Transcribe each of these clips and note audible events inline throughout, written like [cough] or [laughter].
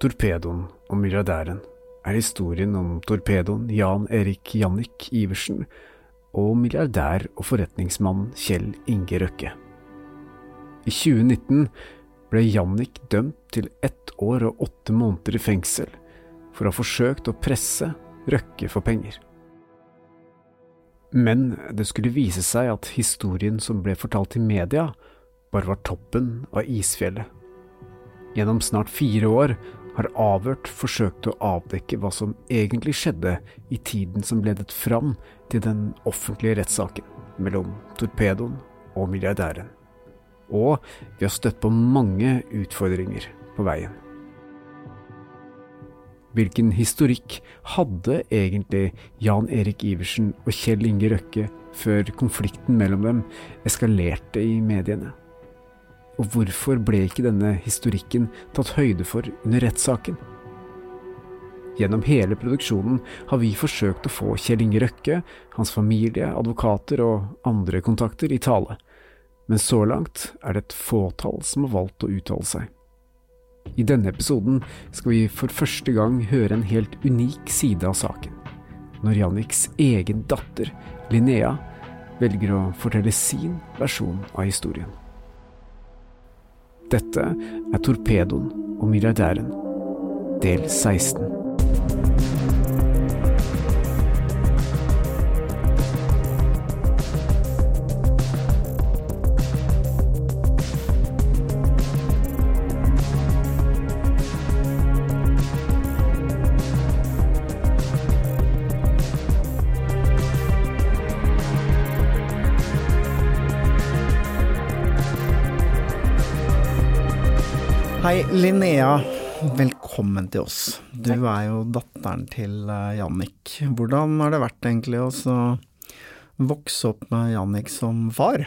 Torpedoen og milliardæren er historien om torpedoen Jan Erik Jannik Iversen og milliardær og forretningsmann Kjell Inge Røkke. I 2019 ble Jannik dømt til ett år og åtte måneder i fengsel for å ha forsøkt å presse Røkke for penger. Men det skulle vise seg at historien som ble fortalt i media, bare var toppen av isfjellet. Gjennom snart fire år har avhørt forsøkt å avdekke hva som egentlig skjedde i tiden som ledet fram til den offentlige rettssaken mellom torpedoen og milliardæren. Og vi har støtt på mange utfordringer på veien. Hvilken historikk hadde egentlig Jan Erik Iversen og Kjell Inge Røkke før konflikten mellom dem eskalerte i mediene? Og hvorfor ble ikke denne historikken tatt høyde for under rettssaken? Gjennom hele produksjonen har vi forsøkt å få Kjell Inge Røkke, hans familie, advokater og andre kontakter i tale, men så langt er det et fåtall som har valgt å uttale seg. I denne episoden skal vi for første gang høre en helt unik side av saken. Når Janniks egen datter, Linnea, velger å fortelle sin versjon av historien. Dette er Torpedoen og milliardæren, del 16. Linnea. Velkommen til oss. Du er jo datteren til eh, Jannik. Hvordan har det vært egentlig å vokse opp med Jannik som far?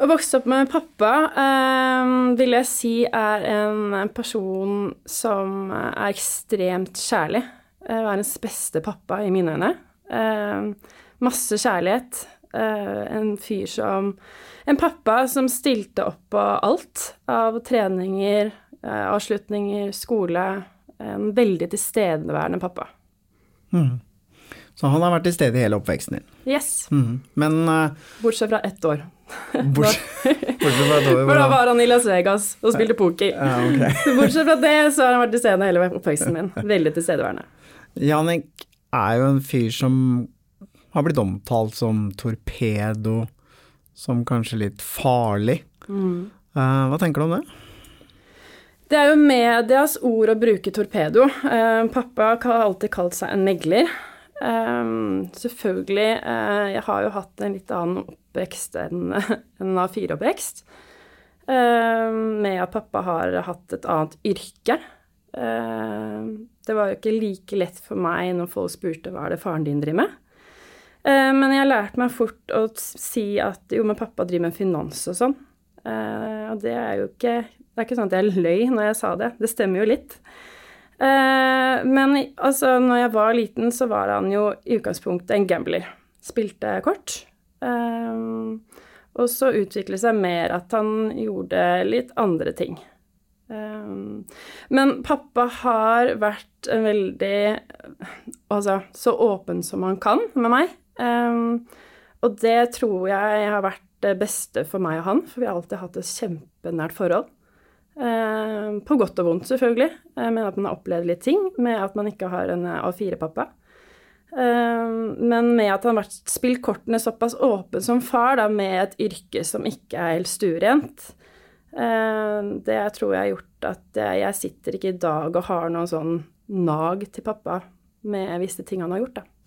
Å vokse opp med pappa eh, vil jeg si er en person som er ekstremt kjærlig. Eh, verdens beste pappa i mine øyne. Eh, masse kjærlighet. Eh, en fyr som En pappa som stilte opp på alt av treninger, eh, avslutninger, skole. En veldig tilstedeværende pappa. Mm. Så han har vært til stede i hele oppveksten din? Yes. Mm. Men uh, Bortsett fra ett år. [laughs] Bortsett, [laughs] [laughs] bortsett fra et år For da var han i Las Vegas og spilte poker. Ja, okay. Bortsett fra det, så har han vært til stede hele oppveksten min. Veldig tilstedeværende. Jannik er jo en fyr som har blitt omtalt som torpedo, som kanskje litt farlig. Mm. Uh, hva tenker du om det? Det er jo medias ord å bruke torpedo. Uh, pappa har alltid kalt seg en megler. Um, selvfølgelig, uh, jeg har jo hatt en litt annen oppvekst enn [laughs] en A4-oppvekst. Uh, med at pappa har hatt et annet yrke. det var jo ikke like lett for meg når folk spurte hva er det faren din driver med. Uh, men jeg lærte meg fort å si at jo, men pappa driver med finans og sånn. Uh, og det er jo ikke Det er ikke sånn at jeg løy når jeg sa det. Det stemmer jo litt. Uh, men altså, når jeg var liten, så var han jo i utgangspunktet en gambler. Spilte kort. og så utviklet det seg mer at han gjorde litt andre ting. men pappa har vært veldig Altså så åpen som han kan med meg. Um, og det tror jeg har vært det beste for meg og han, for vi har alltid hatt et kjempenært forhold. Um, på godt og vondt, selvfølgelig, med at man har opplevd litt ting, med at man ikke har en A4-pappa. Um, men med at han har spilt kortene såpass åpen som far, da, med et yrke som ikke er helt stuerent. det tror jeg har gjort at jeg sitter ikke i dag og har noen sånn nag til pappa med visse ting han har gjort, da.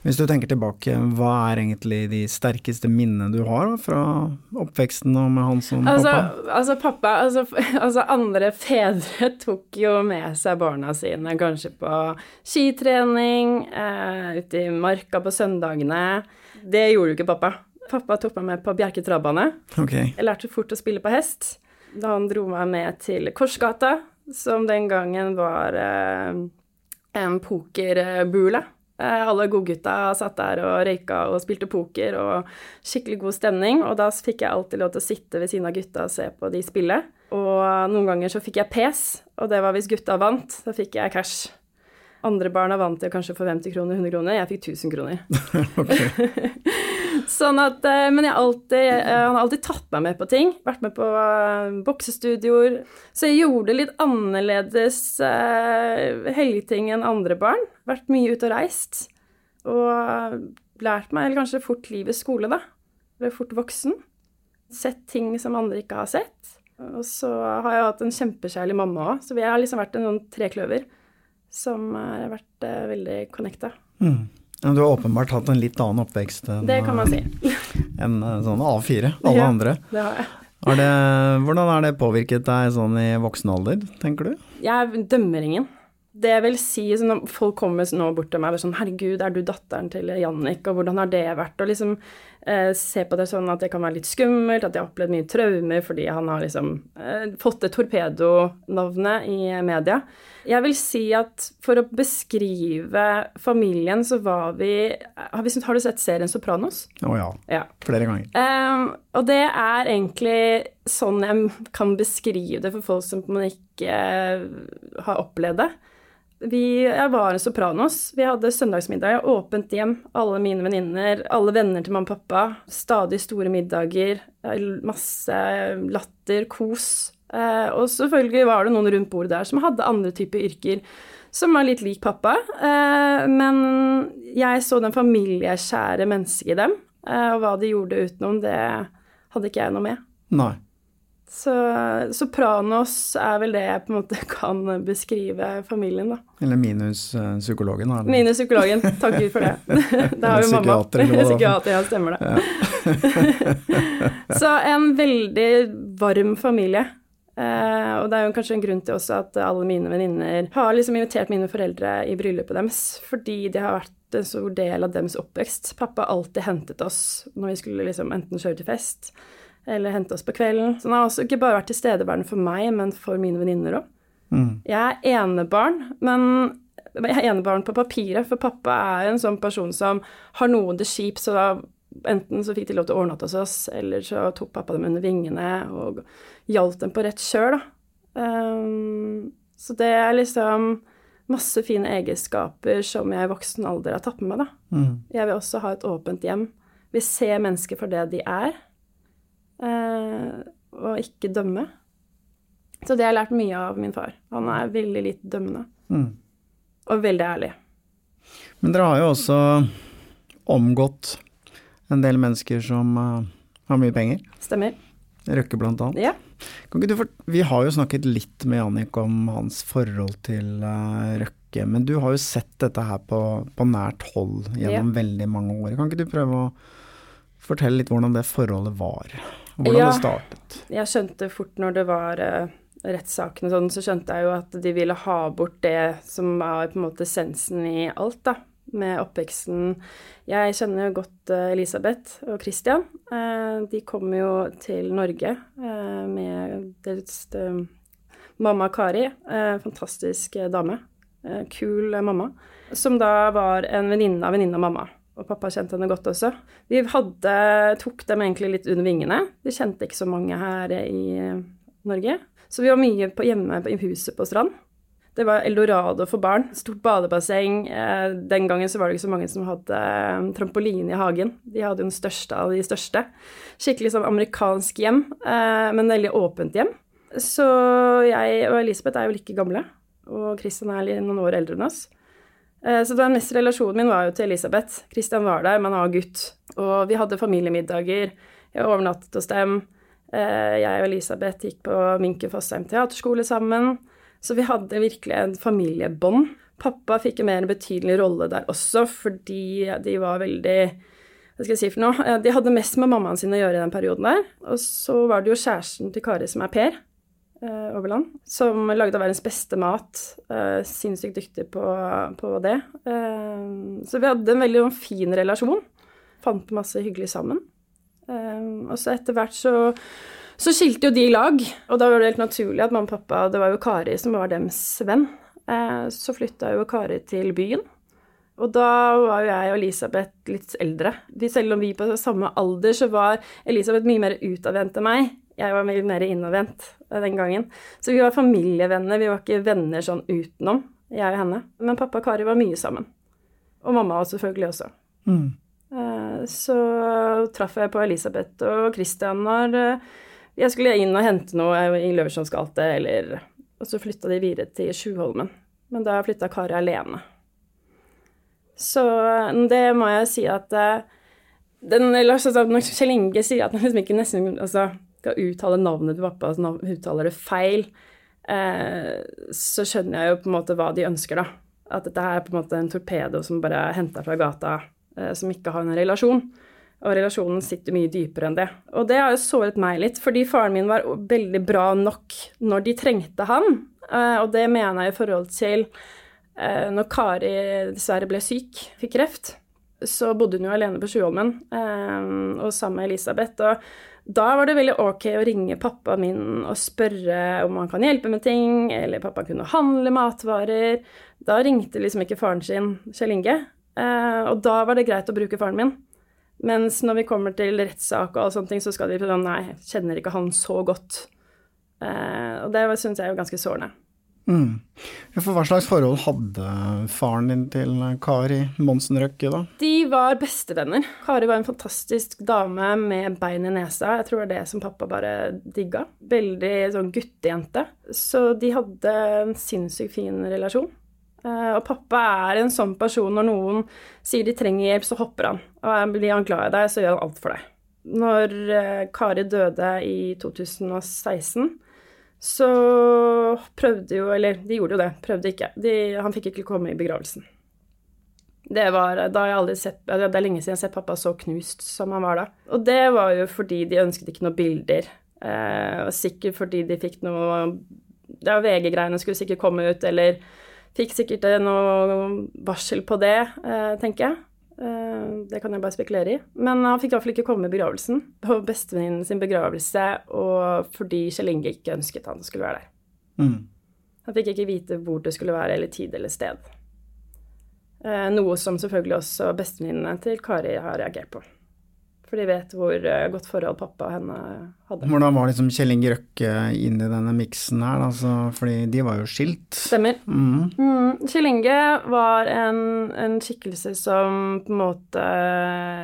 Hvis du tenker tilbake, hva er egentlig de sterkeste minnene du har fra oppveksten og med han som altså, pappa? Altså pappa altså, [laughs] altså, andre fedre [laughs] tok jo med seg barna sine kanskje på skitrening, eh, ute i marka på søndagene. Det gjorde jo ikke pappa. Pappa tok meg med på Bjerke travbane. Okay. Jeg lærte fort å spille på hest. Da han dro meg med til Korsgata, som den gangen var eh, en pokerbule. Eh, alle godgutta satt der og røyka og spilte poker og skikkelig god stemning. Og da fikk jeg alltid lov til å sitte ved siden av gutta og se på de spille. Og noen ganger så fikk jeg pes, og det var hvis gutta vant. Da fikk jeg cash. Andre barna vant til kanskje for 50 kroner, 100 kroner. Jeg fikk 1000 kroner. [laughs] [laughs] sånn at, eh, men jeg alltid, han har alltid tatt meg med på ting. Vært med på uh, boksestudioer. Så jeg gjorde litt annerledes uh, helgeting enn andre barn. Vært mye ute og reist. Og lært meg eller kanskje fort livets skole, da. Ble fort voksen. Sett ting som andre ikke har sett. Og så har jeg hatt en kjempekjærlig mamma òg, så vi har liksom vært en sånn trekløver som har vært uh, veldig connecta. Mm. Du har åpenbart hatt en litt annen oppvekst enn Det kan man si. [laughs] en eh, sånn A4, alle ja, andre. Det har jeg. Er det, hvordan har det påvirket deg sånn i voksen alder, tenker du? Jeg dømmer ingen. Det jeg vil si, når folk kommer nå bort til meg og sånn 'Herregud, er du datteren til Jannik?' og 'hvordan har det vært?' Og liksom eh, se på det sånn at det kan være litt skummelt, at jeg har opplevd mye traumer fordi han har liksom eh, fått det torpedonavnet i media. Jeg vil si at for å beskrive familien, så var vi Har, vi, har du sett serien 'Sopranos'? Å ja. ja. Flere ganger. Um, og det er egentlig sånn jeg kan beskrive det for folk som ikke har opplevd det. Vi, jeg var en Sopranos. Vi hadde søndagsmiddag, åpent hjem. Alle mine venninner, alle venner til mamma og pappa. Stadig store middager. Masse latter, kos. Eh, og selvfølgelig var det noen rundt bordet der som hadde andre typer yrker, som var litt lik pappa. Eh, men jeg så den familieskjære mennesket i dem, eh, og hva de gjorde utenom, det hadde ikke jeg noe med. Nei. Så Sopranos er vel det jeg på en måte [laughs] kan beskrive familien, da. Eller minus uh, psykologen. Eller? Minus psykologen, takk Gud for det. [laughs] [laughs] det har jo mamma. Psykiater, ja, stemmer det. Ja. så en veldig varm familie. Uh, og det er jo kanskje en grunn til også at alle mine venninner har liksom invitert mine foreldre i bryllupet deres, fordi det har vært en stor del av deres oppvekst. Pappa alltid hentet oss når vi skulle liksom enten kjøre til fest eller hente oss på kvelden. Så han har også ikke bare vært tilstedeværende for meg, men for mine venninner òg. Mm. Jeg er enebarn, men jeg er enebarn på papiret, for pappa er en sånn person som har noen det kjipt, så da enten så fikk de lov til å overnatte hos oss, eller så tok pappa dem under vingene og hjalp dem på rett kjøl, da. Um, så det er liksom masse fine egenskaper som jeg i voksen alder har tatt med meg, da. Mm. Jeg vil også ha et åpent hjem. Vi ser mennesker for det de er og ikke dømme. Så det har jeg lært mye av min far. Han er veldig litt dømmende. Mm. Og veldig ærlig. Men dere har jo også omgått en del mennesker som uh, har mye penger. Stemmer. Røkke blant annet. Ja. vi har jo snakket litt med Jannik om hans forhold til uh, Røkke, men du har jo sett dette her på, på nært hold gjennom ja. veldig mange år. Kan ikke du prøve å fortelle litt hvordan det forholdet var? Hvordan ja, det startet? Jeg skjønte fort når det var uh, rettssaken og sånn, så skjønte jeg jo at de ville ha bort det som var på en måte essensen i alt, da. Med oppveksten. Jeg kjenner jo godt uh, Elisabeth og Christian. Uh, de kom jo til Norge med deres mamma Kari. fantastisk dame. kul mamma. Som da var en venninne av venninne av mamma og pappa kjente henne godt også. Vi hadde, tok dem egentlig litt under vingene. De kjente ikke så mange her i Norge. Så vi var mye på, hjemme i huset på Strand. Det var eldorado for barn. Stort badebasseng. Eh, den gangen så var det ikke så mange som hadde eh, trampoline i hagen. De hadde jo den største av de største. Skikkelig sånn amerikansk hjem, eh, men veldig åpent hjem. Så jeg og Elisabeth er jo like gamle, og Christian er noen år eldre enn oss. Eh, så den mest relasjonen min var jo til Elisabeth. Christian var der, men han var gutt. Og vi hadde familiemiddager. Jeg overnattet hos dem. Eh, jeg og Elisabeth gikk på Minken Fossheim teaterskole sammen. Så vi hadde virkelig en familiebånd. Pappa fikk en mer betydelig rolle der også, fordi de var veldig Hva skal jeg si for noe? Eh, de hadde mest med mammaen sin å gjøre i den perioden der. Og så var det jo kjæresten til Kari som er Per eh, Overland, som lagde verdens beste mat. Eh, sinnssykt dyktig på, på det. Eh, så vi hadde en veldig fin relasjon. Fant masse hyggelig sammen. Eh, og så etter hvert så, så skilte jo de lag, og da var det helt naturlig at mamma og pappa Det var jo Kari som var deres venn. Eh, så flytta jo Kari til byen. Og da var jo jeg og Elisabeth litt eldre. Selv om vi på samme alder, så var Elisabeth mye mer utadvendt enn meg. Jeg var mye mer innadvendt den gangen. Så vi var familievenner, vi var ikke venner sånn utenom, jeg og henne. Men pappa og Kari var mye sammen. Og mamma selvfølgelig også. Mm. Eh, så traff jeg på Elisabeth og Christian når eh, jeg skulle inn og hente noe i Løverssons gate, eller Og så flytta de videre til Sjuholmen. Men da flytta Kari alene. Så eh, det må jeg si at den, Når Kjell Inge sier at han liksom ikke nesten altså, skal uttale navnet til pappa, altså uttaler det feil, eh, så skjønner jeg jo på en måte hva de ønsker, da. At dette her er på en måte en torpedo som bare er henta fra gata, eh, som ikke har en relasjon. Og relasjonen sitter mye dypere enn det. Og det har jo såret meg litt, fordi faren min var veldig bra nok når de trengte han. Eh, og det mener jeg i forhold til når Kari dessverre ble syk, fikk kreft, så bodde hun jo alene på Sjuholmen og sammen med Elisabeth. Og da var det veldig ok å ringe pappa min og spørre om han kan hjelpe med ting, eller pappa kunne handle matvarer. Da ringte liksom ikke faren sin, Kjell Inge. og da var det greit å bruke faren min. Mens når vi kommer til rettssak og sånne ting, så skal de sånn Nei, kjenner ikke han så godt. Eh, og det syns jeg er ganske sårende. Mm. For hva slags forhold hadde faren din til Kari Monsen Røkke, da? De var bestevenner. Kari var en fantastisk dame med bein i nesa. Jeg tror det var det som pappa bare digga. Veldig sånn guttejente. Så de hadde en sinnssykt fin relasjon. Uh, og pappa er en sånn person når noen sier de trenger hjelp, så hopper han. Og blir han glad i deg, så gjør han alt for deg. Når uh, Kari døde i 2016, så prøvde jo Eller de gjorde jo det, prøvde ikke. De, han fikk ikke komme i begravelsen. Det var da jeg aldri sett, det er lenge siden jeg har sett pappa så knust som han var da. Og det var jo fordi de ønsket ikke noen bilder. Eh, og sikkert fordi de fikk noe var VG-greiene skulle sikkert komme ut, eller Fikk sikkert noe varsel på det, eh, tenker jeg. Eh, det kan jeg bare spekulere i. Men han fikk iallfall ikke komme i begravelsen. På bestevenninnen sin begravelse, og fordi Kjell Inge ikke ønsket han skulle være der. Mm. Han fikk ikke vite hvor det skulle være, eller tid eller sted. Eh, noe som selvfølgelig også bestevenninnene til Kari har reagert på. For de vet hvor eh, godt forhold pappa og henne hadde. Hvordan var liksom Kjell Inge Røkke inn i denne miksen her, altså, fordi de var jo skilt? Stemmer. Mm. Mm. Kjell Inge var en, en, skikkelse som på en måte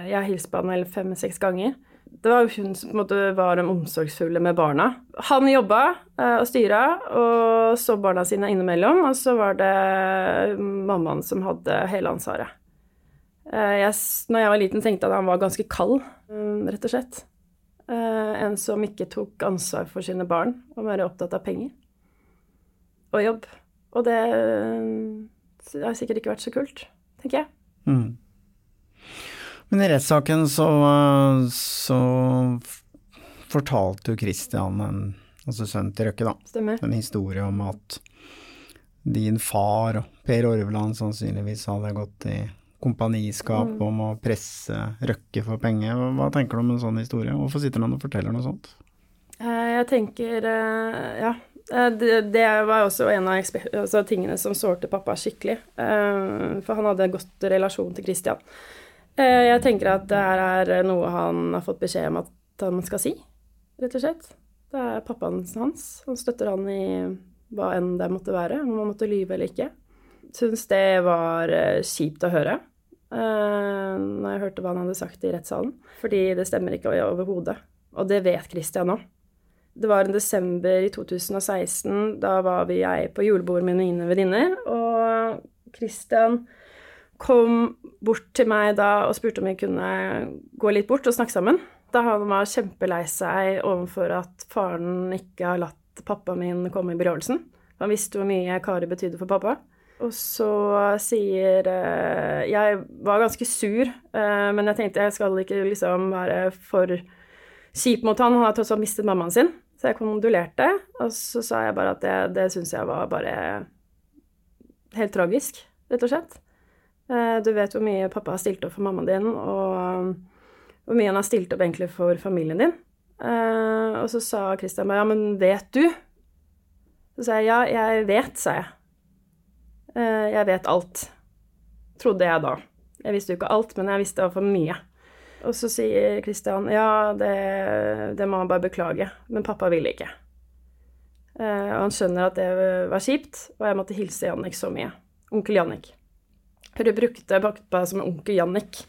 Jeg har hilst på han vel fem-seks ganger. Det var jo hun som på en måte var den omsorgsfulle med barna. Han jobba eh, og styra og så barna sine innimellom, og så var det mammaen som hadde hele ansvaret. Eh, jeg, når jeg var liten, tenkte jeg at han var ganske kald, mm, rett og slett. Eh, en som ikke tok ansvar for sine barn, og var opptatt av penger og jobb. Og det eh, har sikkert ikke vært så kult, tenker jeg. Mm. Men i rettssaken så, så fortalte jo Christian, en, altså sønnen til Røkke, da, Stemmer. en historie om at din far og Per Orveland sannsynligvis hadde gått i kompaniskap mm. om å presse Røkke for penger. Hva tenker du om en sånn historie? Hvorfor sitter han og forteller noe sånt? Eh, jeg tenker eh, Ja. Eh, det, det var også en av altså, tingene som sårte pappa skikkelig. For han hadde en godt relasjon til Christian. Jeg tenker at det her er noe han har fått beskjed om at han skal si, rett og slett. Det er pappaen hans. Han støtter han i hva enn det måtte være, om han måtte lyve eller ikke. Syns det var kjipt å høre. Uh, når jeg hørte hva han hadde sagt i rettssalen. Fordi det stemmer ikke overhodet. Og det vet Christian òg. Det var en desember i 2016. Da var vi jeg på julebord med mine venninner. Og Christian kom bort til meg da og spurte om vi kunne gå litt bort og snakke sammen. Da han var kjempelei seg overfor at faren ikke har latt pappa min komme i begravelsen. Han visste hvor mye Kari betydde for pappa. Og så sier eh, Jeg var ganske sur, eh, men jeg tenkte jeg skal ikke liksom være for kjip mot han. Han har tross alt mistet mammaen sin. Så jeg kondolerte, og så sa jeg bare at det, det syns jeg var bare helt tragisk, rett og slett. Eh, du vet hvor mye pappa har stilt opp for mammaen din, og hvor mye han har stilt opp egentlig for familien din. Og så sa Christian bare ja, men vet du? Så sa jeg ja, jeg vet, sa jeg. Eh, jeg vet alt. trodde jeg da. Jeg visste jo ikke alt, men jeg visste iallfall mye. Og så sier Kristian ja, det, det må han bare beklage, men pappa ville ikke. Eh, og han skjønner at det var kjipt, og jeg måtte hilse Jannik så mye. Onkel Jannik. For du brukte pappa som onkel Jannik.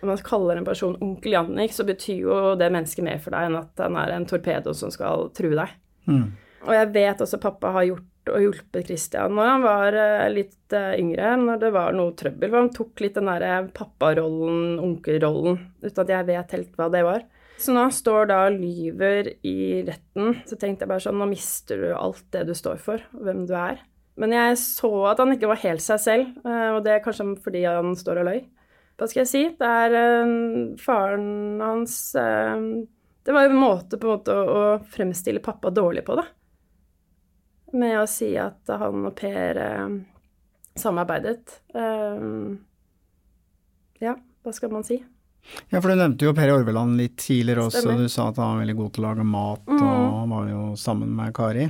Når man kaller en person onkel Jannik, så betyr jo det mennesket mer for deg enn at han er en torpedo som skal true deg. Mm. Og jeg vet også pappa har gjort og hjulpet Christian når han var eh, litt eh, yngre, når det var noe trøbbel. For han tok litt den derre papparollen, onkelrollen, uten at jeg vet helt hva det var. Så han står da og lyver i retten, så tenkte jeg bare sånn Nå mister du alt det du står for, og hvem du er. Men jeg så at han ikke var helt seg selv, eh, og det er kanskje fordi han står og løy. Hva skal jeg si? Det er faren hans Det var jo en måte på en måte å fremstille pappa dårlig på, da med å si at han og Per eh, samarbeidet. Um, ja, hva skal man si? Ja, for du nevnte jo Per Orveland litt tidligere også. Stemmer. Du sa at han var veldig god til å lage mat, Mm. og han var jo sammen med Kari.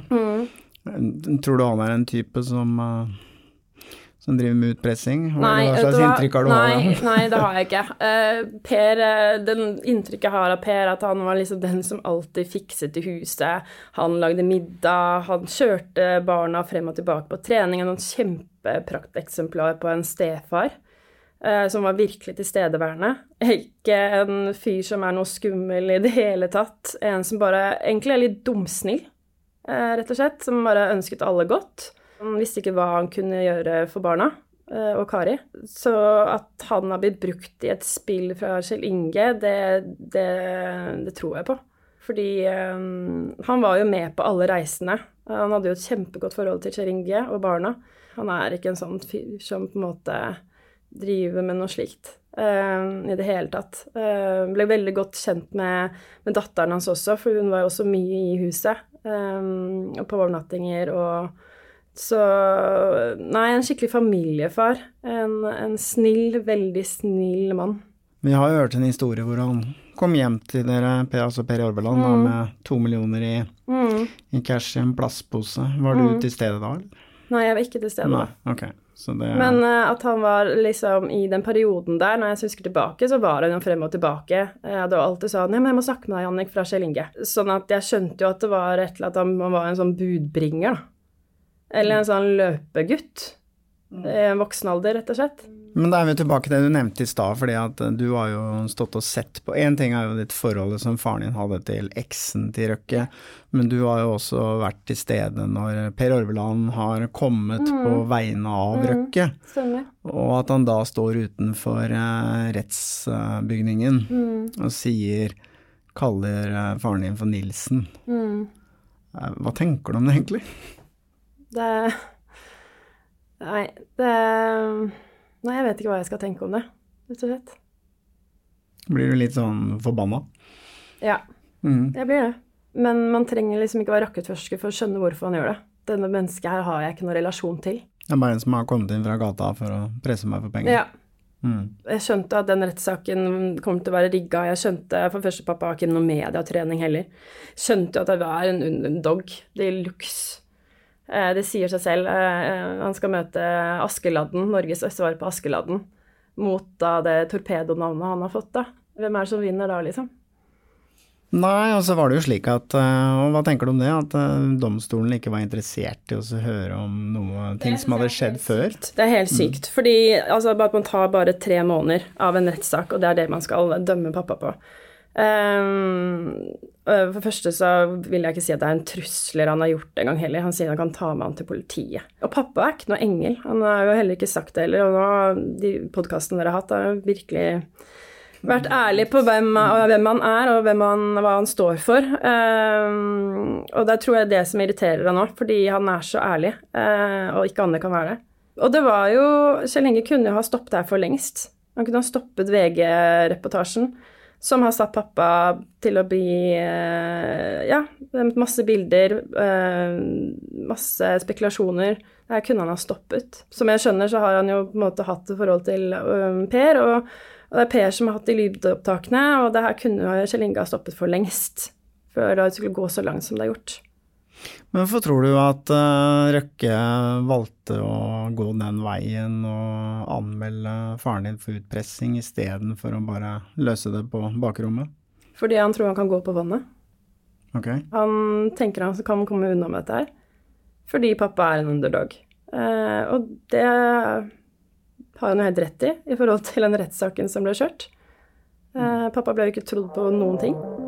Tror du han er en type som eh, som driver med utpressing? Nei, hva slags inntrykk har du av nei, ham? [laughs] nei, det har jeg ikke. Uh, per, eh, den inntrykket jeg har av Per, er at han var liksom den som alltid fikset i huset. Han lagde middag, han kjørte barna frem og tilbake på trening. En et kjempeprakteksemplar på en stefar. eh, Som var virkelig tilstedeværende. Ikke en fyr som er noe skummel i det hele tatt. En som bare egentlig er litt dumsnill, rett og slett. Som bare ønsket alle godt. Han visste ikke hva han kunne gjøre for barna eh, og Kari. Så at han har blitt brukt i et spill fra Kjell Inge, det, det, det tror jeg på. Fordi um, han var jo med på alle reisene. Han hadde jo et kjempegodt forhold til Kjell Inge og barna. Han er ikke en sånn fyr som på en måte driver med noe slikt eh, i det hele tatt. Eh, ble veldig godt kjent med, med datteren hans også, for hun var jo også mye i huset. og på overnattinger og så Nei, en skikkelig familiefar. En, en snill, veldig snill mann. Vi har jo hørt en historie hvor han kom hjem til dere, Per, altså Per Orveland, da, med to millioner i, Mm. i cash i en plastpose. Var du til stede da, eller? Nei, jeg var ikke til stede. Nei, ok. Det Men uh, at han var liksom i den perioden der, når jeg husker tilbake, så var han jo frem og tilbake. Jeg hadde alltid sånn Nei, men jeg må snakke med deg, Jannik, fra Kjell Inge. Sånn at jeg skjønte jo at det var et eller annet at han var en sånn budbringer, da. Eller en sånn løpegutt. I en voksen alder, rett og slett. Men da er vi tilbake til det du nevnte i stad, fordi at du har jo stått og sett på Én ting er jo ditt forhold som faren din hadde til eksen til Røkke, men du har jo også vært til stede når Per Orveland har kommet på vegne av Røkke, Stemmer. og at han da står utenfor rettsbygningen rettsbygningen og sier Kaller eh, faren din for Nilsen. Eh, Hva tenker du om det egentlig? Det Nei, det Nei, jeg vet ikke hva jeg skal tenke om det, rett og slett. Blir du litt sånn forbanna? Ja, Mm. jeg blir det. Men man trenger liksom ikke være rakkettforsker for å skjønne hvorfor han gjør det. Denne mennesket her har jeg ikke noen relasjon til. Det er bare en som har kommet inn fra gata for å presse meg for penger. Ja. Mm. Jeg skjønte at den rettssaken kom til å være rigga. Jeg skjønte for første pappa har ikke noe medietrening heller. Skjønte at det var en underdog de luxe. Eh, Det sier seg selv. Eh, Han skal møte Askeladden, Norges svar på Askeladden, mot da det torpedonavnet han har fått, da. Hvem er det som vinner da, liksom? Nei, og så var det jo slik at eh, Og hva tenker du om det? At eh, domstolen ikke var interessert i å høre om noe ting som hadde skjedd før? Det er helt sykt. Fordi altså, at man tar bare tre måneder av en rettssak, og det er det man skal dømme pappa på. Ehm, for det første så vil jeg ikke si at det er en trusler han har gjort en gang heller. Han sier han kan ta med han til politiet. Og pappa er ikke noe engel. Han har jo heller ikke sagt det heller. Og nå, de podkastene dere har hatt, har virkelig vært ærlig på hvem, hvem han er, og han, hva han står for. Ehm, og det tror jeg er det som irriterer han òg, fordi han er så ærlig, eh, og ikke andre kan være det. Og det var jo Kjell Inge kunne jo ha stoppet her for lengst. Han kunne ha stoppet VG-reportasjen, som har satt pappa til å bli eh, Ja, masse bilder, eh, masse spekulasjoner. Det kunne han ha stoppet. Som jeg skjønner, så har han jo på en måte hatt et forhold til eh, Per, og, det er Per som har hatt de lydopptakene, og det her kunne Kjell Inge ha stoppet for lengst. Før det skulle gå så langt som det har gjort. Men hvorfor tror du at uh, Røkke valgte å gå den veien og anmelde faren din for utpressing istedenfor å bare løse det på bakrommet? Fordi han tror han kan gå på vannet. Okay. Han tenker han kan komme unna med dette her. Fordi pappa er en underdog. Uh, og det har han jo helt rett i, i forhold til den rettssaken som ble kjørt. Uh, pappa ble jo ikke trodd på noen ting.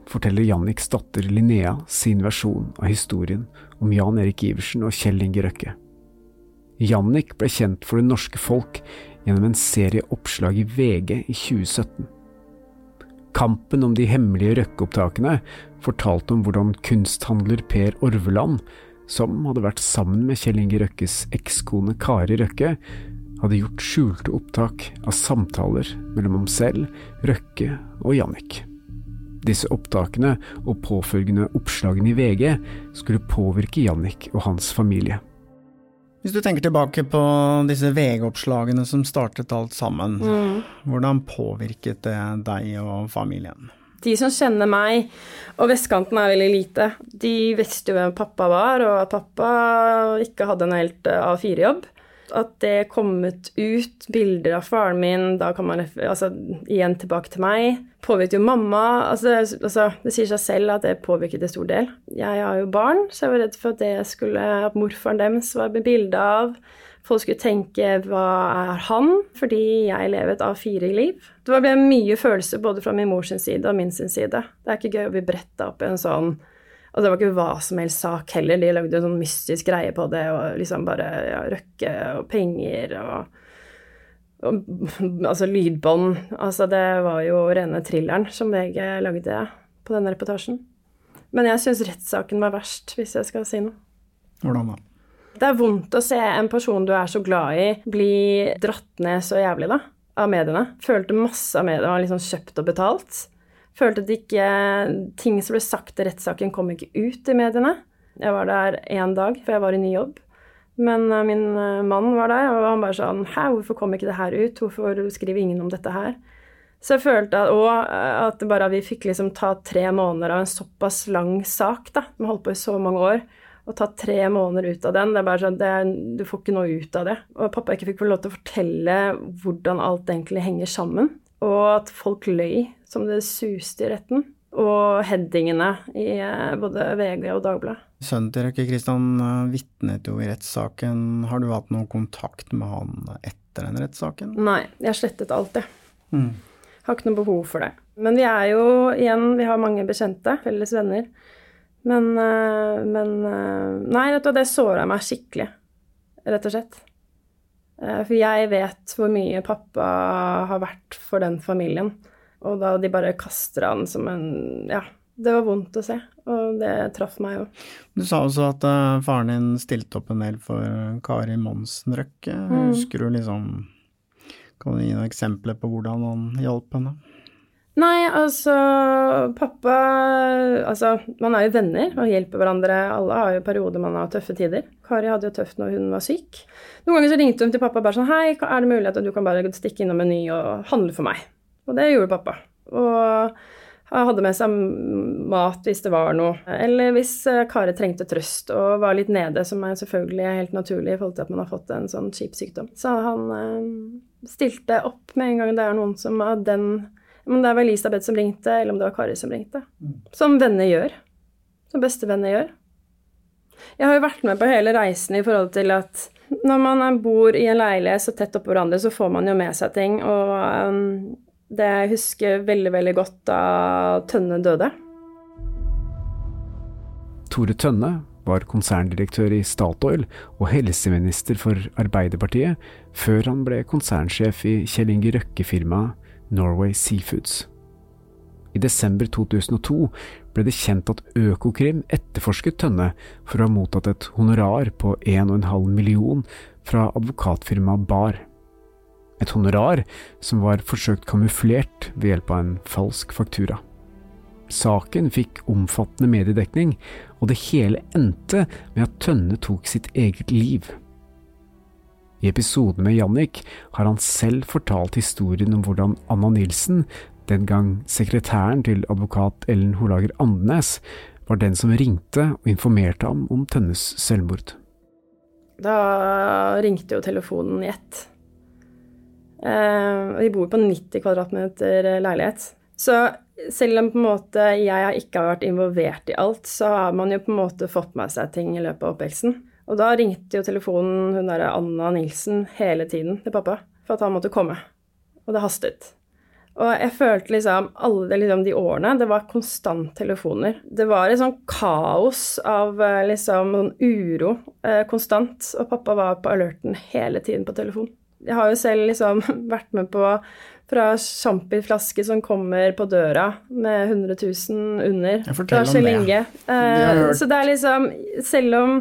forteller Janniks datter Linnea sin versjon av historien om Jan Erik Iversen og Kjell Inge Røkke. Jannik ble kjent for det norske folk gjennom en serie oppslag i VG i 2017. Kampen om de hemmelige Røkke-opptakene fortalte om hvordan kunsthandler Per Orveland, som hadde vært sammen med Kjell Inge Røkkes ekskone Kari Røkke, hadde gjort skjulte opptak av samtaler mellom ham selv, Røkke og Jannik. Disse opptakene og påfølgende oppslagene i VG skulle påvirke Jannik og hans familie. Hvis du tenker tilbake på disse VG-oppslagene som startet alt sammen, mm. hvordan påvirket det deg og familien? De som kjenner meg, og vestkanten er veldig lite, de visste jo hvem pappa var, og at pappa ikke hadde en helt A4-jobb at det kommet ut bilder av faren min, da kan man altså, igjen tilbake til meg. Påvirket jo mamma. Altså, altså, det sier seg selv at det påvirket i stor del. Jeg har jo barn, så jeg var redd for at det skulle, at morfaren deres var med bilde av. Folk skulle tenke 'hva er han?' fordi jeg lever et A4-liv. Det ble mye følelser både fra min mors side og min sin side. Det er ikke gøy å bli bretta opp i en sånn og det var ikke hva som helst sak heller. De lagde en sånn mystisk greie på det, og liksom bare ja, røkke og penger og, og Altså lydbånd. Altså det var jo rene thrilleren som VG lagde på denne reportasjen. Men jeg syns rettssaken var verst, hvis jeg skal si noe. Hvordan da? Det er vondt å se en person du er så glad i, bli dratt ned så jævlig, da, av mediene. Følte masse av mediene var liksom kjøpt og betalt. Følte at ikke ting som ble sagt i rettssaken, kom ikke ut i mediene. Jeg var der én dag, for jeg var i ny jobb. Men uh, min uh, mann var der, og han bare sånn Hæ, hvorfor kom ikke det her ut? Hvorfor skriver ingen om dette her? Så jeg følte at, uh, at bare vi fikk liksom ta tre måneder av en såpass lang sak, da, vi holdt på i så mange år, Å ta tre måneder ut av den, det er bare sånn det Du får ikke noe ut av det. Og pappa ikke fikk lov til å fortelle hvordan alt egentlig henger sammen. Og at folk løy som det suste i retten. Og headingene i eh, både VG og Dagbladet. Sønnen til Røkke Kristian eh, vitnet jo i rettssaken. Har du hatt noen kontakt med han etter den rettssaken? Nei, jeg slettet alt, det. Mm. Har ikke noe behov for det. Men vi er jo igjen, vi har mange bekjente, felles venner. Men, eh, men Nei, vet du, det såra meg skikkelig, rett og slett. For jeg vet hvor mye pappa har vært for den familien. Og da de bare kaster han som en Ja, det var vondt å se, og det traff meg jo. Du sa også at uh, faren din stilte opp en del for Kari Monsen Røkke. Mm. Husker du liksom Kan du gi noen eksempler på hvordan han hjalp henne? Nei, altså Pappa Altså, man er jo venner og hjelper hverandre. Alle har jo perioder man har tøffe tider. Kari hadde jo tøft når hun var syk. Noen ganger så ringte hun til pappa bare sånn Hei, er det mulig at du kan bare stikke innom Meny og handle for meg? Og det gjorde pappa. Og hadde med seg mat hvis det var noe. Eller hvis eh, Kari trengte trøst og var litt nede, som er selvfølgelig helt naturlig i forhold til at man har fått en sånn kjip sykdom. Så han eh, stilte opp med en gang det er noen som av den Om det var Elisabeth som ringte, eller om det var Kari som ringte. Som venner gjør. Som bestevenner gjør. Jeg har jo vært med på hele reisen i forhold til at når man bor i en leilighet så tett oppå hverandre, så får man jo med seg ting. Og um, det jeg husker veldig, veldig godt da Tønne døde. Tore Tønne var konserndirektør i Statoil og helseminister for Arbeiderpartiet, før han ble konsernsjef i Kjell Inge Røkke-firmaet Norway Seafoods. I desember 2002 ble det kjent at Økokrim etterforsket Tønne for å ha mottatt et honorar på 1,5 million fra advokatfirmaet Bar. Et honorar som var forsøkt kamuflert ved hjelp av en falsk faktura. Saken fikk omfattende mediedekning, og det hele endte med at Tønne tok sitt eget liv. I episoden med Jannik har han selv fortalt historien om hvordan Anna Nilsen den gang sekretæren til advokat Ellen Holager Andenes var den som ringte og informerte ham om Tønnes selvmord. Da ringte jo telefonen i ett. Eh, vi bor på 90 kvadratmeter leilighet. Så selv om på en måte jeg ikke har vært involvert i alt, så har man jo på en måte fått med seg ting i løpet av oppveksten. Og da ringte jo telefonen hun derre Anna Nilsen hele tiden til pappa for at han måtte komme. Og det hastet. Og jeg følte liksom alle liksom, de årene Det var konstant telefoner. Det var et sånn kaos av eh, liksom noen uro eh, konstant. Og pappa var på alerten hele tiden på telefon. Jeg har jo selv liksom [laughs] vært med på fra sjampinflaske som kommer på døra med 100 000 under. Jeg forteller om det. Inge. Eh, så det er liksom Selv om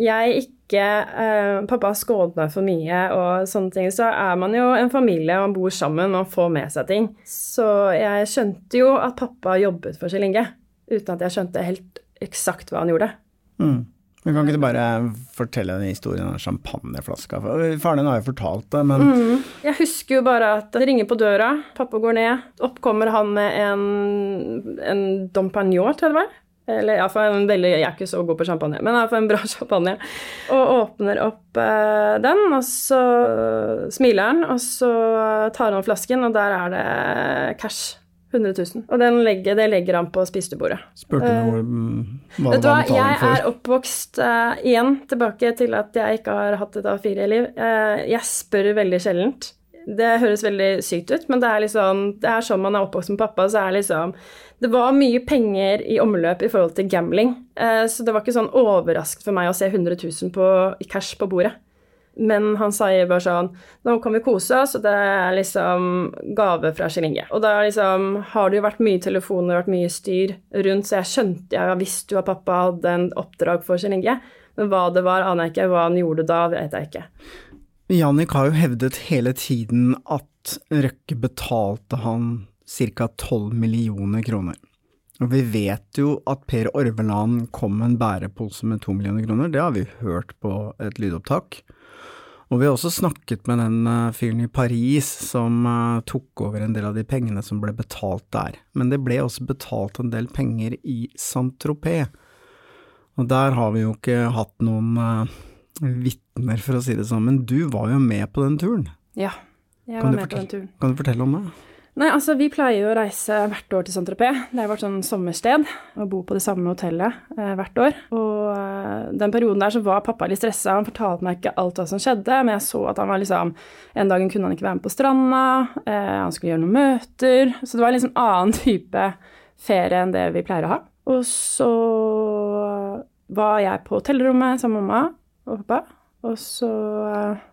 jeg ikke eh, Pappa skånet for mye og sånne ting, så er man jo en familie, man bor sammen, man får med seg ting. Så jeg skjønte jo at pappa jobbet for Kjell Inge, uten at jeg skjønte helt eksakt hva han gjorde. Mm. Men Kan ikke du bare fortelle den historien om champagneflaska? Faren din har jo fortalt det, men mm. Jeg husker jo bare at det ringer på døra, pappa går ned, opp kommer han med en, en Dom Pagnon, tror jeg det var. Eller iallfall en veldig Jeg er ikke så god på champagne, men iallfall en bra [laughs] champagne. Og åpner opp eh, den, og så smiler han, og så tar han opp flasken, og der er det cash. 100 000. Og legger, det legger han på spisebordet. Spurte du hvor, uh, hva det var betaling for? Jeg er oppvokst eh, igjen tilbake til at jeg ikke har hatt et A4-liv. Eh, jeg spør veldig sjeldent. Det høres veldig sykt ut, men det er liksom Det er sånn man er oppvokst med pappa, så er liksom Det var mye penger i omløp i forhold til gambling, eh, så det var ikke sånn overraskende for meg å se 100 000 på, i cash på bordet. Men han sier bare sånn Nå kan vi kose oss, og det er liksom gave fra Kjell Inge. Og da liksom har det jo vært mye telefoner, vært mye styr rundt, så jeg skjønte Jeg visste jo at pappa hadde en oppdrag for Kjell Inge, men hva det var, aner jeg ikke. Hva han gjorde da, vet jeg ikke. Jannik har jo hevdet hele tiden at Røkke betalte han ca. 12 millioner kroner. Og vi vet jo at Per Orveland kom med en bærepose med to millioner kroner, det har vi hørt på et lydopptak. Og vi har også snakket med den eh, fyren i Paris som uh, tok over en del av de pengene som ble betalt der. Men det ble også betalt en del penger i Saint-Tropez. Og der har vi jo ikke hatt noen uh, vitner, for å si det sånn. Men du var jo med på den turen. Ja, jeg var med på den turen. Kan du fortelle om det? Nei, altså Vi pleier jo å reise hvert år til Saint-Tropez. Det er vårt sånn sommersted. Og bo på det samme hotellet eh, hvert år. Og eh, den perioden der så var pappa litt stressa. Han fortalte meg ikke alt hva som skjedde, men jeg så at han var liksom En dag kunne han ikke være med på stranda. Eh, han skulle gjøre noen møter. Så det var en liksom annen type ferie enn det vi pleier å ha. Og så var jeg på hotellrommet sammen med mamma og pappa. Og så uh,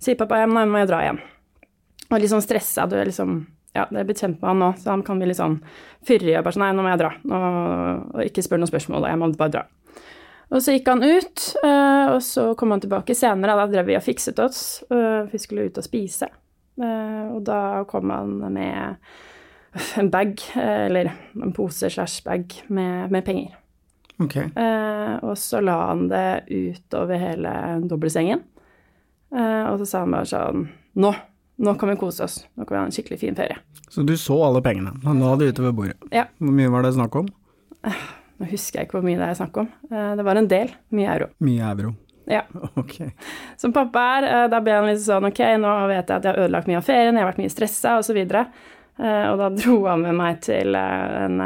sier pappa ja, nå må jeg dra igjen. Og litt sånn stressa. Du er liksom Ja, det er blitt kjent med han nå, så han kan bli litt sånn fyrig og bare sånn Nei, nå må jeg dra. og, og ikke spørre noen spørsmål, jeg må bare dra. Og så gikk han ut, uh, og så kom han tilbake senere. Da drev vi og fikset oss. Uh, vi skulle ut og spise. og da kom han med en bag, eller en pose slash bag med, med penger. Okay. Eh, og så la han det utover hele dobbeltsengen. Eh, og så sa han bare sånn Nå! Nå kan vi kose oss. Nå kan vi ha en skikkelig fin ferie. Så du så alle pengene? Han la det utover bordet. Ja. Hvor mye var det snakk om? Nå husker jeg ikke hvor mye det er snakk om. Eh, det var en del. Mye euro. Mye euro. Ja. [laughs] Ok. Som pappa er, eh, da ble han litt sånn ok, nå vet jeg at jeg har ødelagt mye av ferien, jeg har vært mye stressa osv. Eh, og da dro han med meg til en,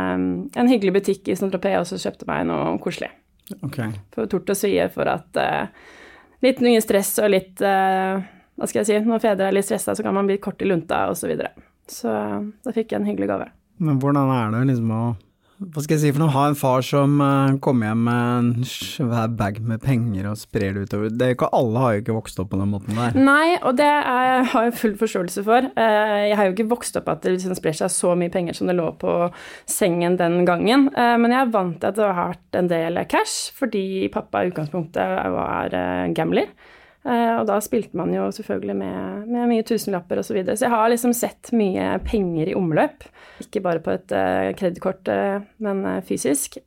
en hyggelig butikk i Saint-Tropez og så kjøpte meg noe koselig. Okay. For tort og svie for at litt mye stress og litt Hva skal jeg si, når fedre er litt stressa, så kan man bli kort i lunta, og så videre. Så da fikk jeg en hyggelig gave. Men hvordan er det liksom å hva skal jeg si for noe, ha en far som uh, kommer hjem med en svær bag med penger og sprer det utover. Det er ikke Alle har jo ikke vokst opp på den måten der. Nei, og det er, har jeg full forståelse for. Uh, jeg har jo ikke vokst opp at det liksom sprer seg så mye penger som det lå på sengen den gangen. Uh, men jeg er vant til at det har vært en del cash, fordi pappa i utgangspunktet var gambler. Uh, og da spilte man jo selvfølgelig med, med mye tusenlapper osv. Så, videre. så jeg har liksom sett mye penger i omløp. Ikke bare på et uh, kredittkort, uh, men fysisk.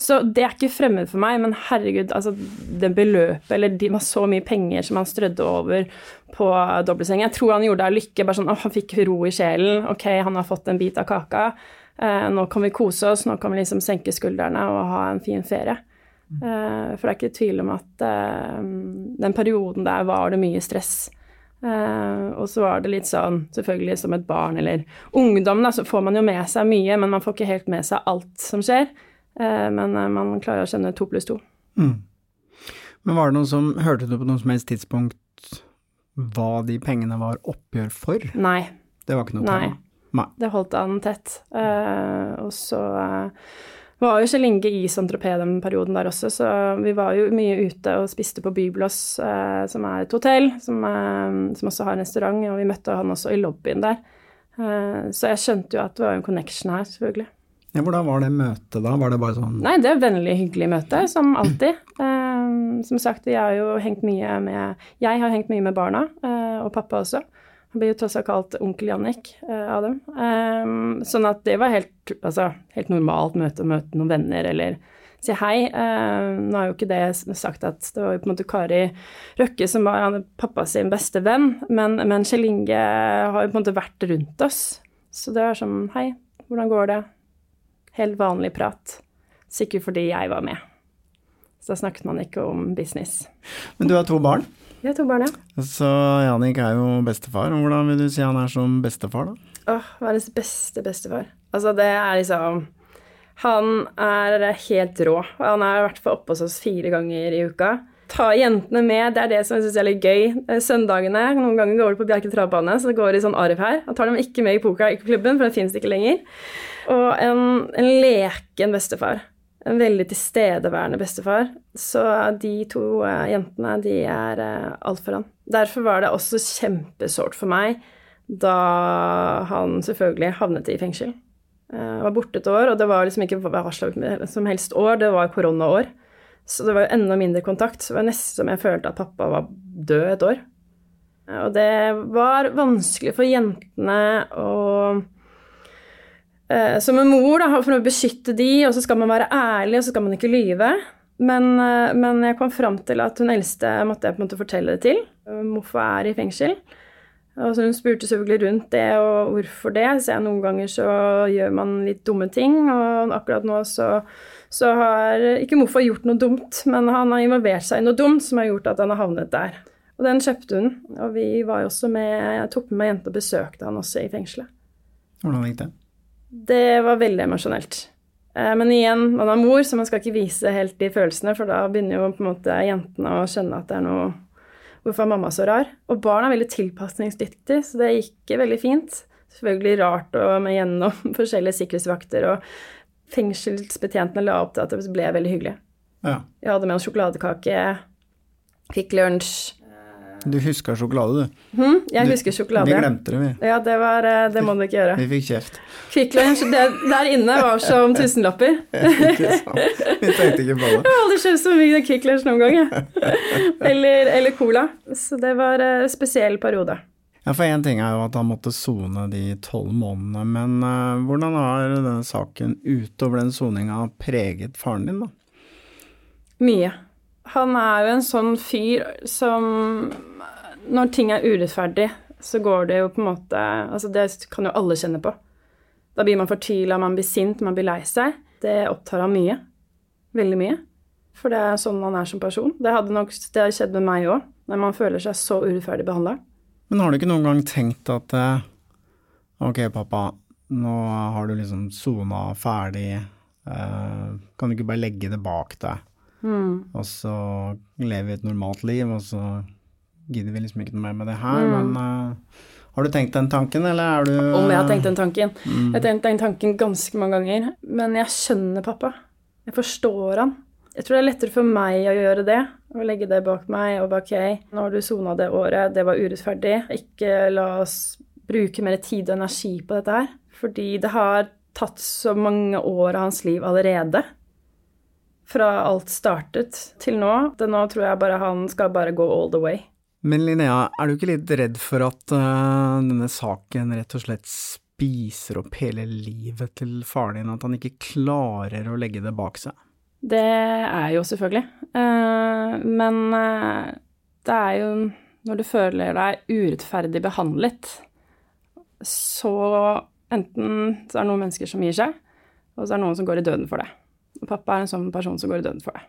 så det er ikke fremmed for meg, men herregud, altså det beløpet, eller de var så mye penger som han strødde over på dobbeltseng. Jeg tror han gjorde det av lykke, bare sånn at han fikk ro i sjelen. Ok, han har fått en bit av kaka. nå kan vi kose oss, nå kan vi liksom senke skuldrene og ha en fin ferie. Uh, for det er ikke tvil om at uh, den perioden der var det mye stress. Uh, og så var det litt sånn, selvfølgelig som et barn eller ungdom, da, så får man jo med seg mye, men man får ikke helt med seg alt som skjer. men man klarer å kjenne to pluss to. Mm. Men var det noen som Hørte du på noe som helst tidspunkt hva de pengene var oppgjør for? Nei. Det var ikke noe Nei. tema? Nei. Det holdt an tett. og så var jo Kjell Inge i Saint-Tropez den perioden der også, så vi var jo mye ute og spiste på Byblås, eh, som er et hotell, som, eh, som, også har en restaurant, og vi møtte han også i lobbyen der. Eh, så jeg skjønte jo at det var en connection her, selvfølgelig. Ja, Hvordan var det møtet da? Var det bare sånn Nei, det er vennlig, hyggelig møte, som alltid. Eh, som sagt, jeg har jo hengt mye med Jeg har hengt mye med barna, eh, og pappa også. Han blir jo tross alt kalt onkel Jannik uh, av dem. Um, sånn at det var helt, altså, helt normalt møte å møte noen venner eller si hei. Uh, nå er jo ikke det sagt at det var jo på en måte Kari Røkke som var pappa sin beste venn, men, men Kjell Inge har jo på en måte vært rundt oss. Så det var sånn hei, hvordan går det? Helt vanlig prat. Sikkert fordi jeg var med. Så da snakket man ikke om business. Men du har to barn? Vi har to barn, ja. Så Janik er jo bestefar. Hvordan vil du si han er som bestefar, da? Åh, verdens beste bestefar. Altså, det er liksom Han er helt rå. Han er i hvert fall oppe hos oss fire ganger i uka. Ta jentene med, det er det som jeg syns er litt gøy. Søndagene, noen ganger går det på Bjerke travbane, så det går i sånn arv her. Han tar dem ikke med i pokerklubben, for den finnes ikke lenger. Og en, en leken bestefar en veldig tilstedeværende bestefar. Så de to uh, jentene, de er uh, alt for han. Derfor var det også kjempesårt for meg da han selvfølgelig havnet i fengsel. Jeg var borte et år, og det var liksom ikke hva som helst år, det var koronaår. Så det var jo enda mindre kontakt. Så det var nesten som jeg følte at pappa var død et år. Og det var vanskelig for jentene å eh, som en mor, da, for å beskytte de, og så skal man være ærlig, og så skal man ikke lyve. Men, eh, men jeg kom fram til at hun eldste måtte jeg på en måte fortelle det til. Hvorfor er i fengsel. Og så Hun spurte selvfølgelig rundt det og hvorfor det. Så jeg, noen ganger så gjør man litt dumme ting, og akkurat nå så, så har ikke Moffa gjort noe dumt, men han har involvert seg i noe dumt som har gjort at han har havnet der. Og den kjøpte hun. Og vi var jo også med, jeg tok med meg jenta og besøkte han også i fengselet. Hvordan gikk det? Det var veldig emosjonelt. Eh, men igjen, man er mor, så man skal ikke vise helt de følelsene, for da begynner jo på en måte jentene å skjønne at det er noe Hvorfor er mamma så rar? Og barn er veldig tilpasningsdyktige, så det gikk veldig fint. Selvfølgelig rart og med gjennom [laughs] forskjellige sikkerhetsvakter, og fengselsbetjentene la opp til at det ble veldig hyggelig. Ja. Jeg hadde med en sjokoladekake, fikk lunsj. Du husker sjokolade, du. Hmm, jeg du, husker sjokolade. Vi glemte det, vi. Ja, det, var, eh, det må du ikke gjøre. Vi fikk kjeft. Kvikk Lunsj der inne var som tusenlapper. [laughs] ikke sant. Vi tenkte ikke på det. Jeg har aldri kjøpt så mye Kvikk Lunsj noen gang, jeg. [laughs] Eller, eller, Cola. Så det var en eh, spesiell periode. Ja, for én ting er jo at han måtte sone de tolv månedene, men uh, hvordan har denne saken utover den soninga preget faren din, da? Mye. Han er jo en sånn fyr som Når ting er urettferdig, så går det jo på en måte Altså, det kan jo alle kjenne på. Da blir man fortvila, man blir sint, man blir lei seg. Det opptar han mye. Veldig mye. For det er sånn han er som person. Det hadde nok det hadde skjedd med meg òg, når man føler seg så urettferdig behandla. Men har du ikke noen gang tenkt at eh, ok, pappa, nå har du liksom sona ferdig, eh, kan du ikke bare legge det bak deg? Mm. Og så lever vi et normalt liv, og så gidder vi liksom ikke noe mer med det her. Mm. Men uh, Har du tenkt den tanken, eller er du Om jeg har tenkt den tanken? Jeg har tenkt den tanken ganske mange ganger. Men jeg skjønner pappa. Jeg forstår han. Jeg tror det er lettere for meg å gjøre det, å legge det bak meg og bare ok, nå har du sona det året, det var urettferdig. Ikke la oss bruke mer tid og energi på dette her. Fordi det har tatt så mange år av hans liv allerede. Fra alt startet til nå. Det nå tror jeg bare han skal bare gå all the way. Men Linnea, er du ikke litt redd for at uh, denne saken rett og slett spiser opp hele livet til faren din, at han ikke klarer å legge det bak seg? Det er jo selvfølgelig. Uh, men uh, det er jo når du føler deg urettferdig behandlet, så enten så er det noen mennesker som gir seg, og så er det noen som går i døden for det. Pappa er en sånn person som går i døden for det.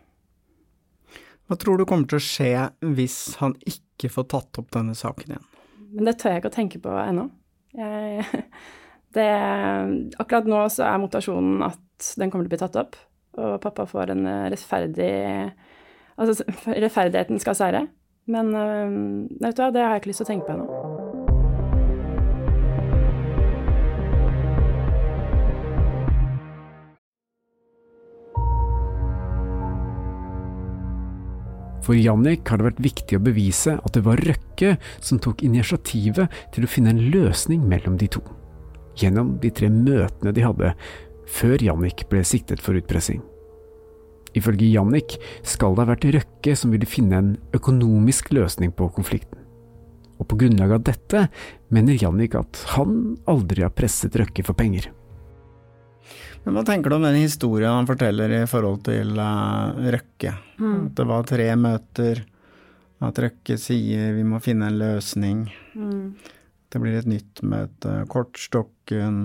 Hva tror du kommer til å skje hvis han ikke får tatt opp denne saken igjen? Men det tør jeg ikke å tenke på ennå. [laughs] akkurat nå så er motivasjonen at den kommer til å bli tatt opp, og pappa får en rettferdig Altså, rettferdigheten skal seire. Men vet du hva, det har jeg ikke lyst til å tenke på ennå. For Jannik har det vært viktig å bevise at det var Røkke som tok initiativet til å finne en løsning mellom de to, gjennom de tre møtene de hadde før Jannik ble siktet for utpressing. Ifølge Jannik skal det ha vært Røkke som ville finne en økonomisk løsning på konflikten. Og på grunnlag av dette mener Jannik at han aldri har presset Røkke for penger. Men hva tenker du om den historien han forteller i forhold til uh, Røkke? Mm. At det var tre møter, at Røkke sier vi må finne en løsning. Mm. Det blir et nytt møte, kortstokken,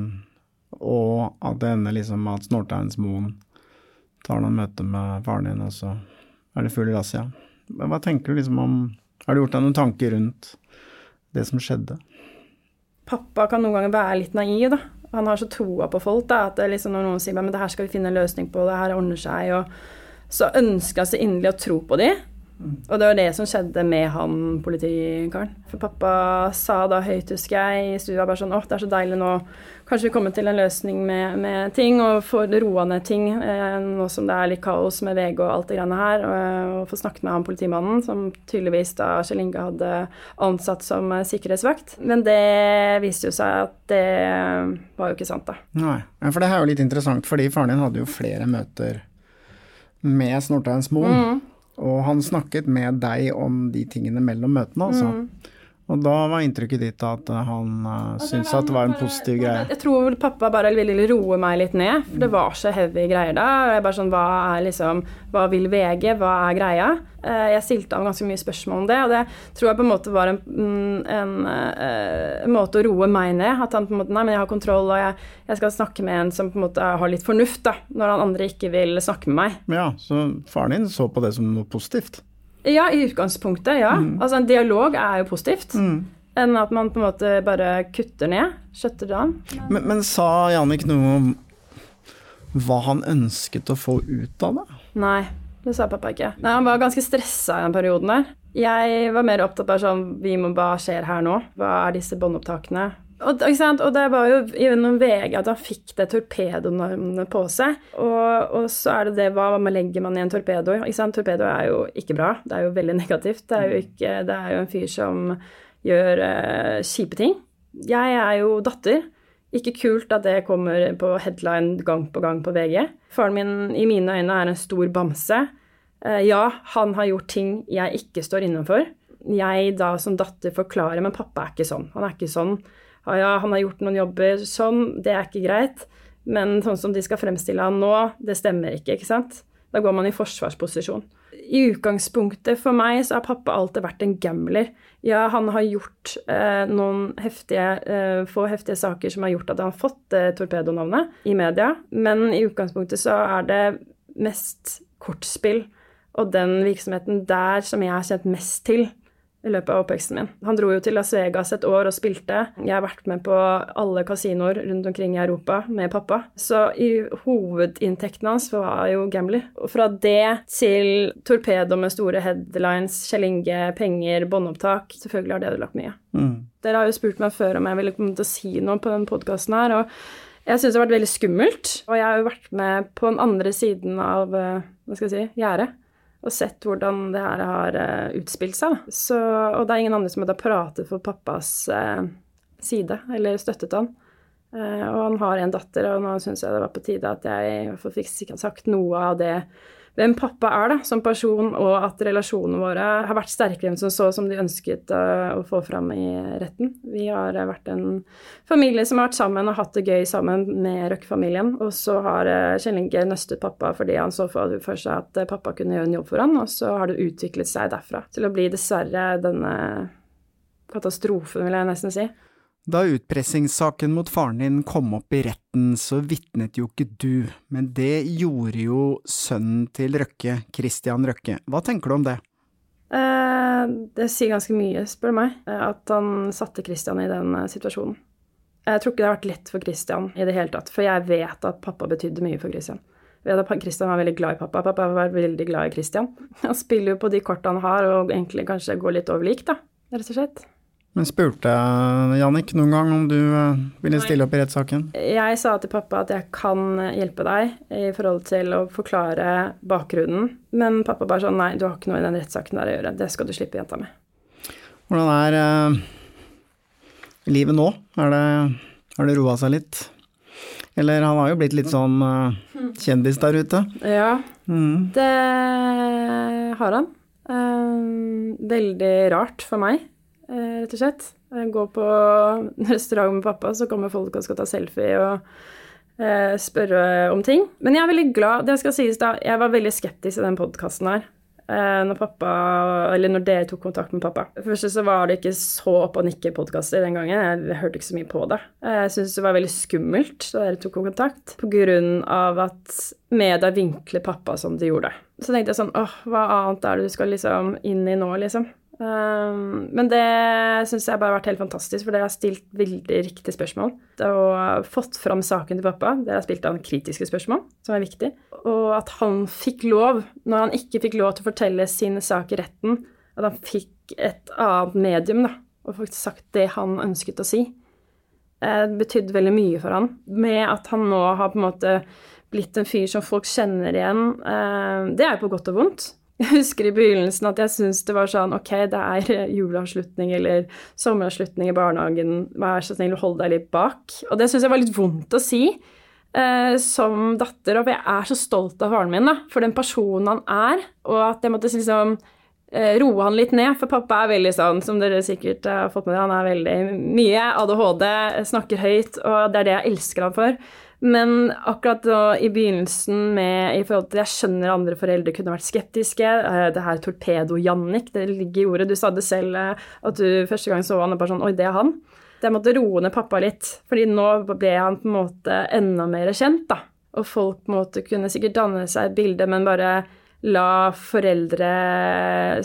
og at det ender liksom med at Snorteinsmoen tar noen møter med faren din, og så er det full razzia. Men hva tenker du liksom om Har du gjort deg noen tanker rundt det som skjedde? Pappa kan noen ganger være litt naiv, da. Han har så troa på folk da, at liksom når noen sier men det her skal vi finne en løsning på, det her ordner seg, og så ønsker han så inderlig å tro på de. Og det var det som skjedde med han politikaren. For pappa sa da høyt, husker jeg, i stua bare sånn åh, det er så deilig nå, kanskje vi kommer til en løsning med, med ting, og får roa ned ting, eh, nå som det er litt kaos med VG og alt det greiene her, og, og få snakket med han politimannen, som tydeligvis da Kjell Inge hadde ansatt som eh, sikkerhetsvakt. Men det viste jo seg at det var jo ikke sant, da. Nei, ja, for det er jo litt interessant, fordi faren din hadde jo flere møter med Snorteinsmoen. Mm. Og han snakket med deg om de tingene mellom møtene, altså. Mm. Og da var inntrykket ditt at han uh, syntes at det var en positiv greie. Jeg tror vel pappa bare ville roe meg litt ned, for det var så heavy greier da. Og jeg bare sånn, hva er liksom Hva vil VG? Hva er greia? Eh, Jeg stilte ham ganske mye spørsmål om det, og det tror jeg på en måte var en, mm, en, eh, en måte å roe meg ned. At han på en måte Nei, men jeg har kontroll, og jeg, jeg skal snakke med en som på en måte har litt fornuft, da. Når han andre ikke vil snakke med meg. Ja, så faren din så på det som noe positivt. Ja, i utgangspunktet, ja. Altså en dialog er jo positivt. Enn at man på en måte bare kutter ned. Skjøtter det an. Men, men sa Jannik noe om hva han ønsket å få ut av det? Nei, det sa pappa ikke. Nei, Han var ganske stressa i den perioden der. Jeg var mer opptatt av sånn Vi må hva skjer her nå? Hva er disse båndopptakene? Og, og det var jo gjennom VG at han fikk det torpedonormene på seg. Og, og så er det det hva man legger man i en torpedo? Torpedo er jo ikke bra. Det er jo veldig negativt. Det er jo, ikke, det er jo en fyr som gjør uh, kjipe ting. Jeg er jo datter. Ikke kult at det kommer på headline gang på gang på VG. Faren min i mine øyne er en stor bamse. Uh, ja, han har gjort ting jeg ikke står innenfor. Jeg da som datter forklarer, men pappa er ikke sånn. Han er ikke sånn. Ja, ja, han har gjort noen jobber sånn, det er ikke greit. Men sånn som de skal fremstille han nå, det stemmer ikke, ikke sant? Da går man i forsvarsposisjon. I utgangspunktet for meg så har pappa alltid vært en gambler. Ja, han har gjort eh, noen heftige, eh, få heftige saker som har gjort at han har fått eh, torpedonavnet i media, men i utgangspunktet så er det mest kortspill og den virksomheten der som jeg har kjent mest til i løpet av oppveksten min. Han dro jo til Las Vegas et år og spilte. Jeg har vært med på alle kasinoer rundt omkring i Europa med pappa. Så i hovedinntekten hans var jo gambling. Og fra det til torpedo med store headlines, Kjell Inge, penger, båndopptak Selvfølgelig har det ødelagt mye. Mm. Dere har jo spurt meg før om jeg ville komme til å si noe på denne podkasten her. og jeg syns det har vært veldig skummelt, og jeg har jo vært med på den andre siden av eh, hva skal jeg si, gjerdet og sett hvordan det her har uh, utspilt seg. Så, og det er ingen andre som har pratet for pappas uh, side, eller støttet han. Uh, og han har en datter, og nå syns jeg det var på tide at jeg fikk sagt noe av det hvem pappa er da, som person, og at relasjonene våre har vært sterkere enn som så, som de ønsket uh, å få fram i retten. Vi har uh, vært en familie som har vært sammen og hatt det gøy sammen med Røkke-familien. Og så har uh, Kjell Inge nøstet pappa fordi han så for, seg at pappa kunne gjøre en jobb for han, og så har det utviklet seg derfra til å bli dessverre denne katastrofen, vil jeg nesten si. Da utpressingssaken mot faren din kom opp i retten, så vitnet jo ikke du, men det gjorde jo sønnen til Røkke, Christian Røkke. Hva tenker du om det? Eh, det sier ganske mye, spør du meg, eh, at han satte Christian i den eh, situasjonen. Jeg tror ikke det har vært lett for Christian i det hele tatt, for jeg vet at pappa betydde mye for Christian. Jeg Christian var veldig glad i pappa. Pappa var veldig glad i Christian. [laughs] Han spiller jo på de kortene han har, og egentlig kanskje går litt over lik, da, rett og slett. Men spurte Jannik noen gang om du eh, ville stille opp i rettssaken? Jeg sa til pappa at jeg kan hjelpe deg i forhold til å forklare bakgrunnen. Men pappa bare sånn nei, du har ikke noe i den rettssaken der å gjøre. Det skal du slippe, jenta mi. Hvordan er uh, livet nå? Har det, har det roa seg litt? Eller han har jo blitt litt sånn uh, kjendis der ute? Ja, mm. det har han. Uh, veldig rart for meg. Eh, rett og slett. Gå på [laughs] restaurant med pappa, så kommer folk og skal ta selfie og eh, spørre om ting. Men jeg er veldig glad Det skal sies, da, jeg var veldig skeptisk i den podkasten her. Eh, når pappa, eller når dere tok kontakt med pappa. Først så var det ikke så opp og nikke-podkaster den gangen. Jeg hørte ikke så mye på det. Jeg syntes det var veldig skummelt da dere tok kontakt, på grunn av at media vinkler pappa som de gjorde. Så tenkte jeg sånn åh, hva annet er det du skal liksom inn i nå, liksom? Um, men det syns jeg bare har vært helt fantastisk, for dere har stilt veldig riktige spørsmål. Og fått fram saken til pappa. Dere har spilt han kritiske spørsmål, som er viktig. Og at han fikk lov, når han ikke fikk lov til å fortelle sin sak i retten, at han fikk et annet medium, da, og faktisk sagt det han ønsket å si. Det eh, betydde veldig mye for han. Med at han nå har på en måte blitt en fyr som folk kjenner igjen. Eh, det er jo på godt og vondt. Jeg husker i begynnelsen at jeg syntes det var sånn Ok, det er juleavslutning eller sommeravslutning i barnehagen, vær så snill, hold deg litt bak. Og det syns jeg var litt vondt å si eh, som datter, og jeg er så stolt av faren min, da, for den personen han er, og at jeg måtte liksom eh, roe han litt ned, for pappa er veldig sånn, som dere sikkert har fått med dere, han er veldig mye ADHD, snakker høyt, og det er det jeg elsker han for. Men akkurat da i begynnelsen med i forhold til Jeg skjønner andre foreldre kunne vært skeptiske. Eh, det her Torpedo-Jannik, det ligger i ordet. Du sa det selv eh, at du første gang så han og bare sånn Oi, det er han. Jeg måtte roe ned pappa litt, fordi nå ble han på en måte enda mer kjent, da. Og folk på en måte kunne sikkert danne seg et bilde, men bare la foreldre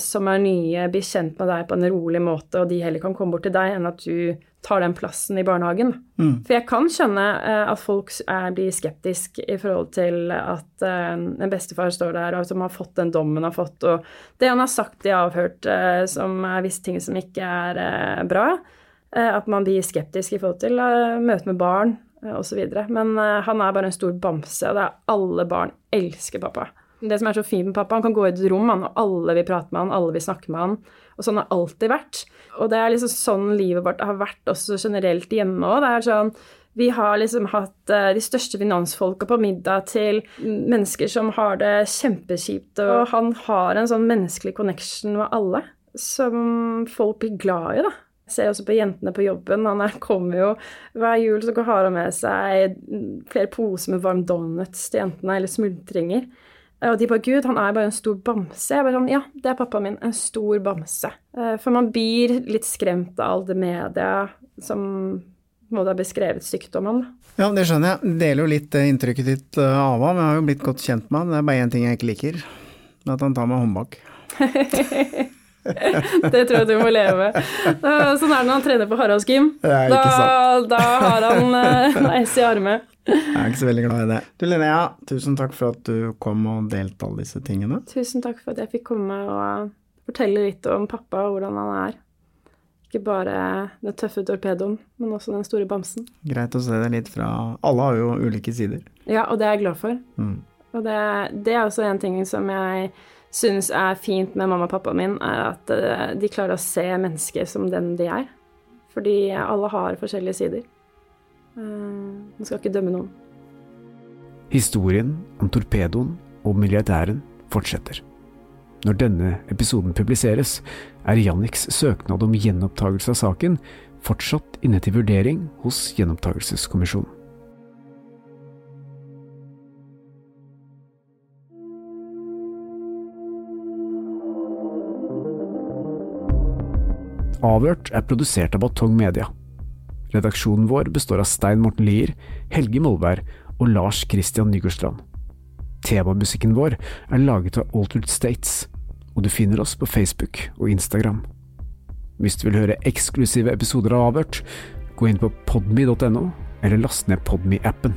som er nye, bli kjent med deg på en rolig måte, og de heller kan komme bort til deg, enn at du tar den plassen i barnehagen. Mm. For jeg kan skjønne uh, at folk er, blir skeptisk i forhold til at uh, en bestefar står der og som har fått den dommen har fått, og det han har sagt i avhørt uh, som er visse ting som ikke er bra, at man blir skeptisk i forhold til møte med barn osv. Men han er bare en stor bamse, og det er alle barn elsker pappa. Det som er så fint med pappa, han kan gå i et rom, han, og alle vil prate med han, alle vil snakke med han. Og sånn har alltid vært. Og det er liksom sånn livet vårt har vært også generelt hjemme òg. Det er sånn vi har liksom hatt uh, de største finansfolka på middag til mennesker som har det kjempekjipt, og han har en sånn menneskelig connection med alle som folk blir glad i, da. Jeg ser også på jentene på jobben. Han er, kommer jo hver jul så har han med seg flere poser med varm donuts til jentene, eller smultringer. Og de bare 'Gud, han er bare en stor bamse'. Jeg bare sånn, Ja, det er pappaen min. En stor bamse. Eh, for man blir litt skremt av all det media som må det ha beskrevet sykdommen. Ja, det skjønner jeg. Deler jo litt eh, inntrykket ditt eh, av ham. Jeg har jo blitt godt kjent med han. Det er bare én ting jeg ikke liker. At han tar meg håndbak. [laughs] det tror jeg du må leve med. Eh, Sånn er det når han trener på Haralds gym. Ja, ikke Da, da har han [laughs] en S i armet. Jeg er ikke så veldig glad i det. Du Linnea, tusen takk for at du kom og delte alle disse tingene. Tusen takk for at jeg fikk komme og fortelle litt om pappa og hvordan han er. Ikke bare den tøffe torpedoen, men også den store bamsen. Greit å se det litt fra Alle har jo ulike sider. Ja, og det er jeg glad for. Mm. Og det, det er også en ting som jeg syns er fint med mamma og pappaen min, er at eh, de klarer å se mennesker som den de er. Fordi alle har forskjellige sider. Eh, Man skal ikke dømme noen. Historien om torpedoen og milliardæren fortsetter. Når denne episoden publiseres, er Janniks søknad om gjenopptakelse av saken fortsatt inne til vurdering hos Gjenopptakelseskommisjonen. Avhørt er produsert av Batong Media. Redaksjonen vår består av Stein Morten Lier, Helge Molberg og Lars Christian Nygårdstrand. Temamusikken vår er laget av Altered States, og du finner oss på Facebook og Instagram. Hvis du vil høre eksklusive episoder av Avhørt, gå inn på podme.no, eller last ned Podme-appen.